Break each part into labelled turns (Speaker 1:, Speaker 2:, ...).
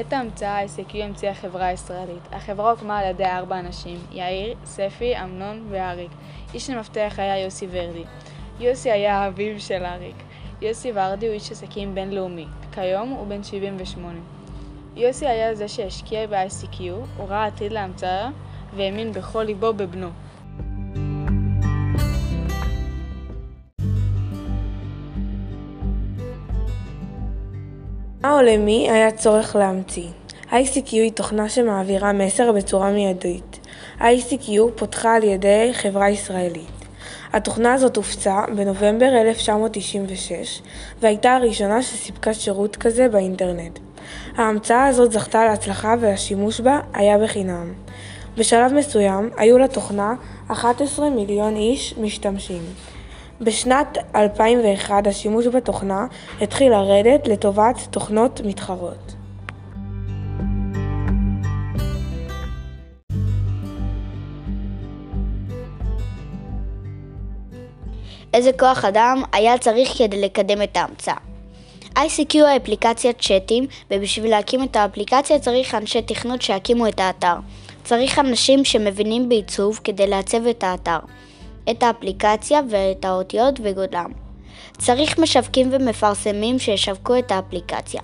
Speaker 1: את ההמצאה ICQ המציאה החברה הישראלית. החברה הוקמה על ידי ארבע אנשים יאיר, ספי, אמנון ואריק. איש המפתח היה יוסי ורדי. יוסי היה האביב של אריק. יוסי ורדי הוא איש עסקים בינלאומי. כיום הוא בן 78. יוסי היה זה שהשקיע ב-ICQ, הוא ראה עתיד להמצאה והאמין בכל ליבו בבנו.
Speaker 2: מה או למי היה צורך להמציא? ICQ היא תוכנה שמעבירה מסר בצורה מיידית. ICQ פותחה על ידי חברה ישראלית. התוכנה הזאת הופצה בנובמבר 1996 והייתה הראשונה שסיפקה שירות כזה באינטרנט. ההמצאה הזאת זכתה להצלחה והשימוש בה היה בחינם. בשלב מסוים היו לתוכנה 11 מיליון איש משתמשים. בשנת 2001 השימוש בתוכנה התחיל לרדת לטובת תוכנות מתחרות.
Speaker 3: איזה כוח אדם היה צריך כדי לקדם את ההמצאה. ICQ הוא אפליקציית צ'אטים, ובשביל להקים את האפליקציה צריך אנשי תכנות שיקימו את האתר. צריך אנשים שמבינים בעיצוב כדי לעצב את האתר, את האפליקציה ואת האותיות וגודלם. צריך משווקים ומפרסמים שישווקו את האפליקציה.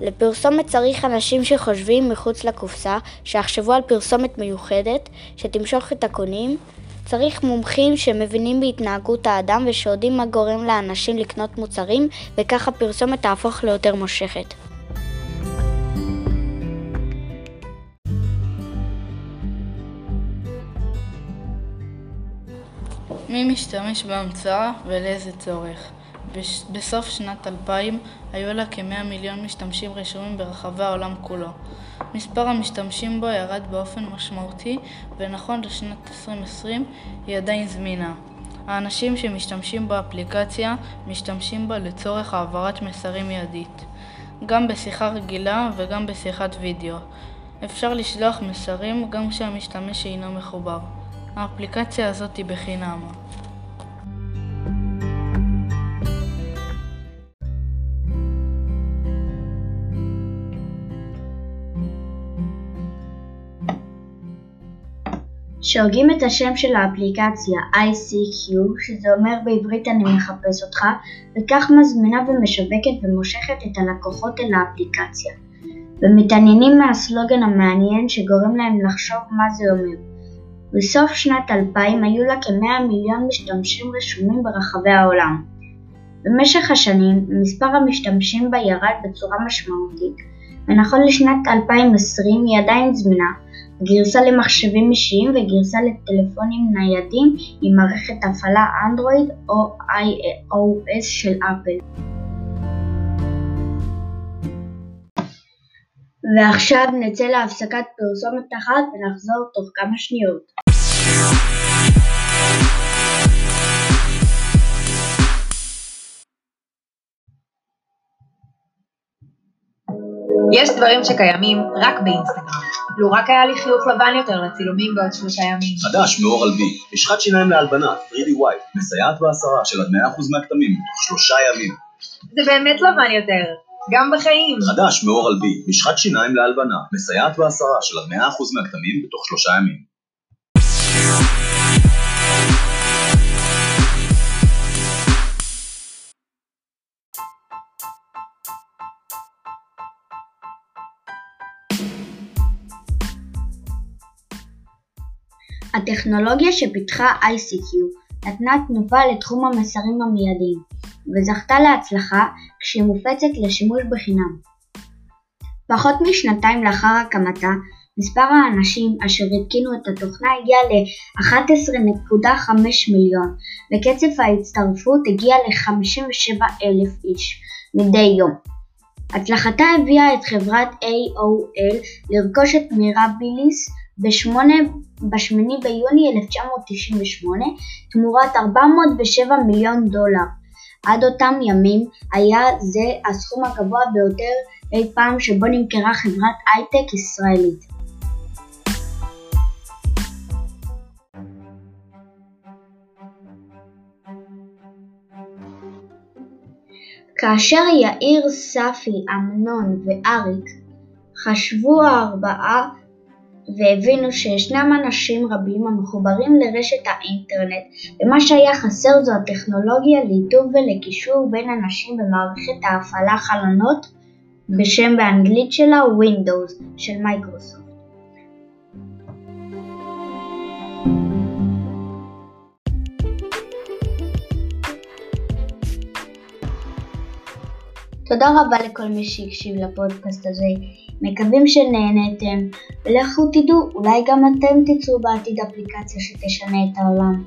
Speaker 3: לפרסומת צריך אנשים שחושבים מחוץ לקופסה, שיחשבו על פרסומת מיוחדת, שתמשוך את הקונים. צריך מומחים שמבינים בהתנהגות האדם ושיודעים מה גורם לאנשים לקנות מוצרים, וכך הפרסומת תהפוך ליותר מושכת.
Speaker 1: מי משתמש בהמצאה ולאיזה צורך? בסוף שנת 2000 היו לה כ-100 מיליון משתמשים רשומים ברחבי העולם כולו. מספר המשתמשים בו ירד באופן משמעותי, ונכון לשנת 2020 היא עדיין זמינה. האנשים שמשתמשים באפליקציה משתמשים בה לצורך העברת מסרים מיידית, גם בשיחה רגילה וגם בשיחת וידאו. אפשר לשלוח מסרים גם כשהמשתמש אינו מחובר. האפליקציה הזאת היא בחינם.
Speaker 3: שהוגים את השם של האפליקציה ICQ, שזה אומר בעברית אני מחפש אותך, וכך מזמינה ומשווקת ומושכת את הלקוחות אל האפליקציה. ומתעניינים מהסלוגן המעניין שגורם להם לחשוב מה זה אומר. בסוף שנת 2000 היו לה כ-100 מיליון משתמשים רשומים ברחבי העולם. במשך השנים מספר המשתמשים בה ירד בצורה משמעותית, ונכון לשנת 2020 היא עדיין זמינה, גרסה למחשבים אישיים וגרסה לטלפונים ניידים עם מערכת הפעלה אנדרואיד או iOS של אפל. ועכשיו נצא להפסקת פרסומת אחת ונחזור תוך כמה שניות.
Speaker 4: יש דברים שקיימים רק באינסטגרם. לו רק היה לי חיוך לבן יותר לצילומים בעוד שלושה ימים.
Speaker 5: חדש מאור על בי, משחת שיניים להלבנה, 3D White, מסייעת בהסרה של עד 100% מהכתמים תוך שלושה ימים.
Speaker 4: זה באמת לבן יותר, גם בחיים.
Speaker 5: חדש מאור על בי, משחת שיניים להלבנה, מסייעת בהסרה של עד 100% מהכתמים בתוך שלושה ימים.
Speaker 3: הטכנולוגיה שפיתחה ICQ נתנה תנופה לתחום המסרים המיידיים, וזכתה להצלחה כשהיא מופצת לשימוש בחינם. פחות משנתיים לאחר הקמתה, מספר האנשים אשר התקינו את התוכנה הגיע ל-11.5 מיליון, וקצב ההצטרפות הגיע ל-57 אלף איש מדי יום. הצלחתה הביאה את חברת AOL לרכוש את מירביליס ב-8 ביוני 1998 תמורת 407 מיליון דולר. עד אותם ימים היה זה הסכום הגבוה ביותר אי פעם שבו נמכרה חברת הייטק ישראלית. כאשר יאיר, ספי, אמנון ואריק חשבו הארבעה והבינו שישנם אנשים רבים המחוברים לרשת האינטרנט, ומה שהיה חסר זו הטכנולוגיה לאיתור ולקישור בין אנשים במערכת ההפעלה חלונות בשם באנגלית שלה Windows של מייקרוסופט. תודה רבה לכל מי שהקשיב לפודקאסט הזה, מקווים שנהנתם, ולכו תדעו, אולי גם אתם תיצרו בעתיד אפליקציה שתשנה את העולם.